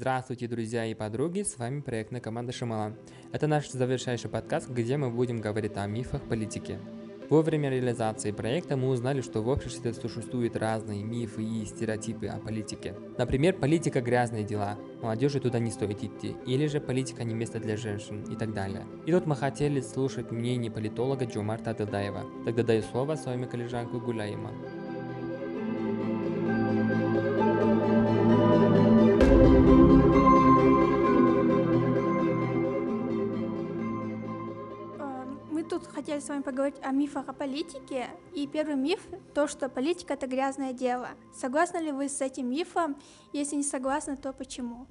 Здравствуйте, друзья и подруги, с вами проектная команда Шимала. Это наш завершающий подкаст, где мы будем говорить о мифах политики. Во время реализации проекта мы узнали, что в обществе существуют разные мифы и стереотипы о политике. Например, политика – грязные дела, молодежи туда не стоит идти, или же политика не место для женщин и так далее. И тут мы хотели слушать мнение политолога Джумарта Ададаева. Тогда даю слово своему коллежанку Гуляима. Хотели с вами поговорить о мифах о политике. И первый миф – то, что политика – это грязное дело. Согласны ли вы с этим мифом? Если не согласны, то почему?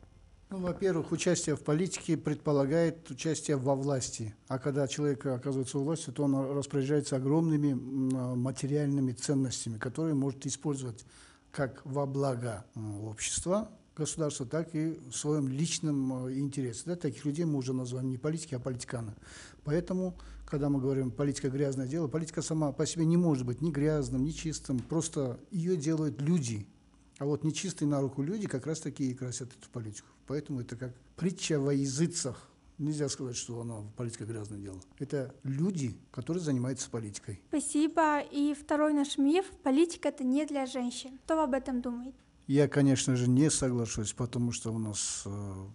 Ну, во-первых, участие в политике предполагает участие во власти. А когда человек оказывается у власти, то он распоряжается огромными материальными ценностями, которые может использовать как во благо общества, государства, так и в своем личном э, интересе. Да, таких людей мы уже называем не политики, а политиканы. Поэтому, когда мы говорим политика грязное дело, политика сама по себе не может быть ни грязным, ни чистым, просто ее делают люди. А вот нечистые на руку люди как раз таки и красят эту политику. Поэтому это как притча во языцах. Нельзя сказать, что она политика грязное дело. Это люди, которые занимаются политикой. Спасибо. И второй наш миф – политика – это не для женщин. Вы об этом думаете? Я, конечно же, не соглашусь, потому что у нас э,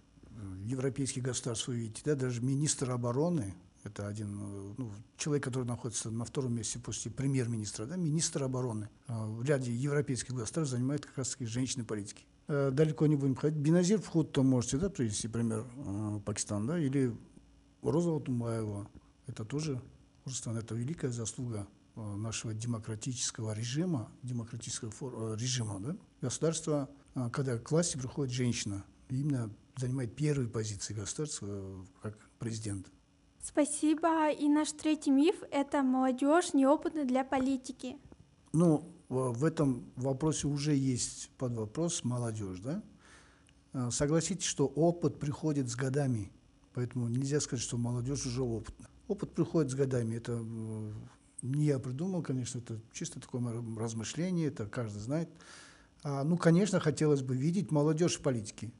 европейские государства, видите, да, даже министр обороны, это один э, ну, человек, который находится на втором месте после премьер-министра, да, министр обороны. Э, в ряде европейских государств занимает как раз-таки женщины политики. Далеко не будем ходить. Беназир Вхуд-то можете да, привести пример Пакистан, да, или Роза Тумбаева. Это тоже Узбекистан, это великая заслуга нашего демократического режима, демократического э, режима, да, государство, э, когда к власти приходит женщина, именно занимает первые позиции государства как президент. Спасибо. И наш третий миф – это молодежь неопытна для политики. Ну, в этом вопросе уже есть под вопрос молодежь, да? Согласитесь, что опыт приходит с годами, поэтому нельзя сказать, что молодежь уже опытна. Опыт приходит с годами, это не я придумал, конечно, это чисто такое размышление, это каждый знает. А, ну, конечно, хотелось бы видеть молодежь в политике,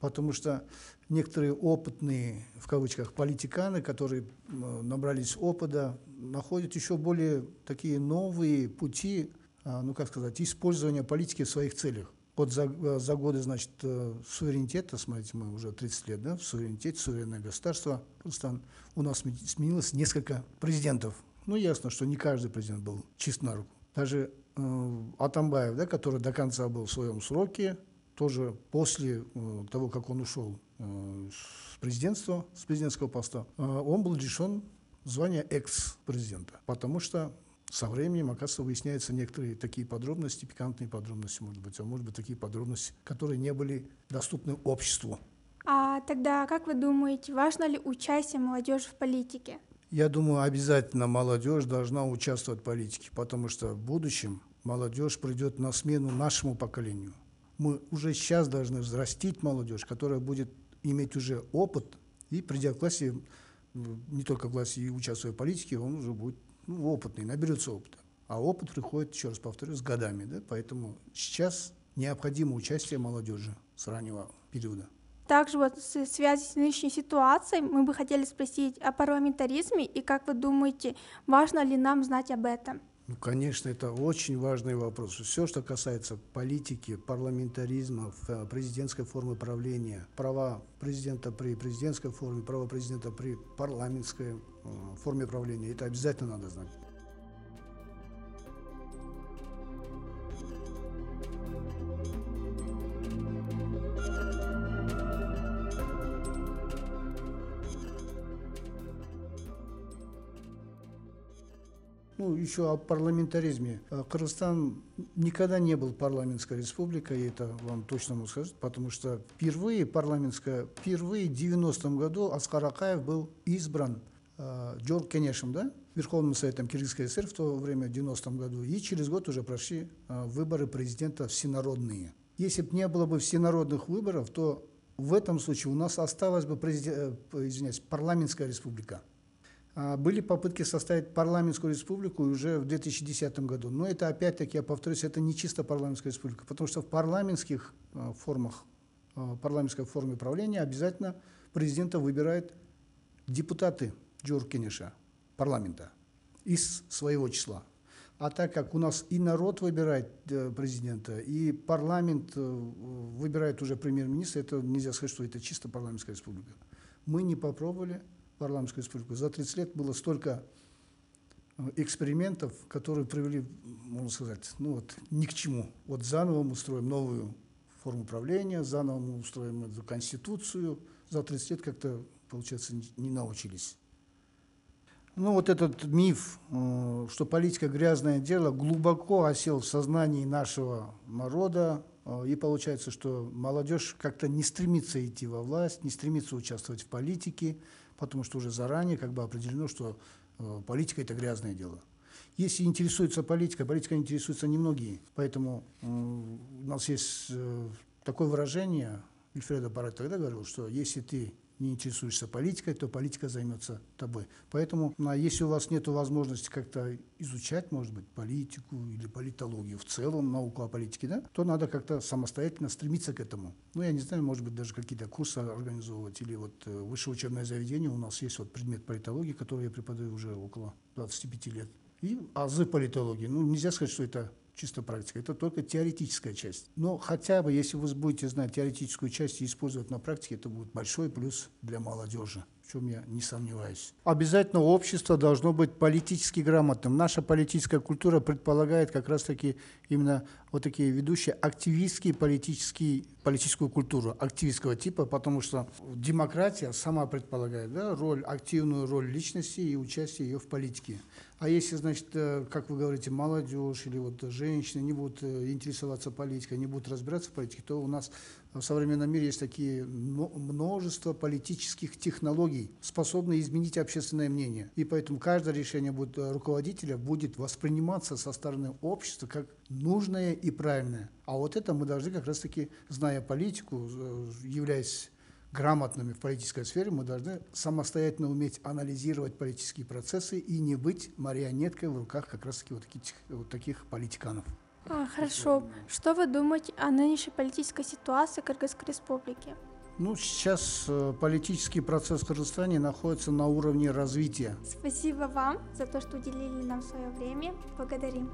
потому что некоторые опытные, в кавычках, политиканы, которые набрались опыта, находят еще более такие новые пути, ну, как сказать, использования политики в своих целях. Вот за, за годы, значит, э, суверенитета, смотрите, мы уже 30 лет, да, в суверенитете, суверенное государство, у нас сменилось несколько президентов ну, ясно, что не каждый президент был чист на руку. Даже э, Атамбаев, да, который до конца был в своем сроке, тоже после э, того, как он ушел э, с президентства, с президентского поста, э, он был лишен звания экс-президента, потому что со временем, оказывается, выясняются некоторые такие подробности, пикантные подробности, может быть, а может быть, такие подробности, которые не были доступны обществу. А тогда, как вы думаете, важно ли участие молодежи в политике? Я думаю, обязательно молодежь должна участвовать в политике, потому что в будущем молодежь придет на смену нашему поколению. Мы уже сейчас должны взрастить молодежь, которая будет иметь уже опыт, и придя к власти, не только к власти, и участвуя в политике, он уже будет ну, опытный, наберется опыта. А опыт приходит, еще раз повторю, с годами. Да? Поэтому сейчас необходимо участие молодежи с раннего периода. Также вот в связи с нынешней ситуацией мы бы хотели спросить о парламентаризме и как вы думаете, важно ли нам знать об этом? Ну, конечно, это очень важный вопрос. Все, что касается политики, парламентаризма, президентской формы правления, права президента при президентской форме, права президента при парламентской э, форме правления, это обязательно надо знать. Ну, еще о парламентаризме. Э, Кыргызстан никогда не был парламентской республикой, это вам точно могу сказать, потому что впервые парламентская, впервые в 90-м году Аскар Акаев был избран э, Джорг Кенешем, да, Верховным Советом Киргизской ССР в то время, в 90-м году, и через год уже прошли э, выборы президента всенародные. Если бы не было бы всенародных выборов, то в этом случае у нас осталась бы президент, э, извиняюсь, парламентская республика. Были попытки составить парламентскую республику уже в 2010 году. Но это опять-таки, я повторюсь, это не чисто парламентская республика, потому что в парламентских формах парламентской форме правления обязательно президента выбирают депутаты жогорку парламента из своего числа а так как у нас и народ выбирает э, президента и парламент э, выбирает уже премьер министра это нельзя сказать что это чисто парламентская республика мы не попробовали парламентскую республику за тридцать лет было столько экспериментов которые привели можно сказать ну вот ни к чему. Вот заново мы строим новую форму правления заново мы устроим эту конституцию. За тридцать лет как то получается не научились. Ну вот этот миф э, что политика грязное дело глубоко осел в сознании нашего народа. э, и получается что молодежь как то не стремится идти во власть не стремится участвовать в политике потому что уже заранее как бы определено что Э, политика это грязное дело. Если интересуется политикой политикой интересуются немногие. Поэтому у нас есть э, такое выражение тогда говорил что если ты не интересуешься политикой то политика займется тобой. Поэтому а если у вас нет возможности как то изучать может быть политику или политологию в целом науку о политике да то надо как то самостоятельно стремиться к этому. Ну я не знаю может быть даже какие то курсы организовывать или вот э, высшее учебное заведение. У нас есть вот предмет политологии который я преподаю уже около двадцати пяти лет. И азы политологии. Ну нельзя сказать что это чисто практика. Это только теоретическая часть. Но хотя бы если вы будете знать теоретическую часть и использовать на практике это будет большой плюс для молодежи в чем я не сомневаюсь. Обязательно общество должно быть политически грамотным. Наша политическая культура предполагает как раз таки именно вот такие ведущие активистские политические политическую культуру активистского типа потому что демократия сама предполагает да, роль активную роль личности и участие ее в политике. А если значит э, как вы говорите молодежь или вот женщины не будут э, интересоваться политикой не будут разбираться в политике то у нас в современном мире есть такие множество политических технологий способные изменить общественное мнение и поэтому каждое решение будет э, руководителя будет восприниматься со стороны общества как нужное и правильное а вот это мы должны как раз таки зная политику являясь грамотными в политической сфере мы должны самостоятельно уметь анализировать политические процессы и не быть марионеткой в руках как раз таки вот таких, вот таких политиканов. А, хорошо. Что вы думаете о нынешней политической ситуации Кыргызской республики? Ну, сейчас э, политический процесс в Кыргызстане находится на уровне развития. Спасибо вам за то, что уделили нам свое время. Благодарим.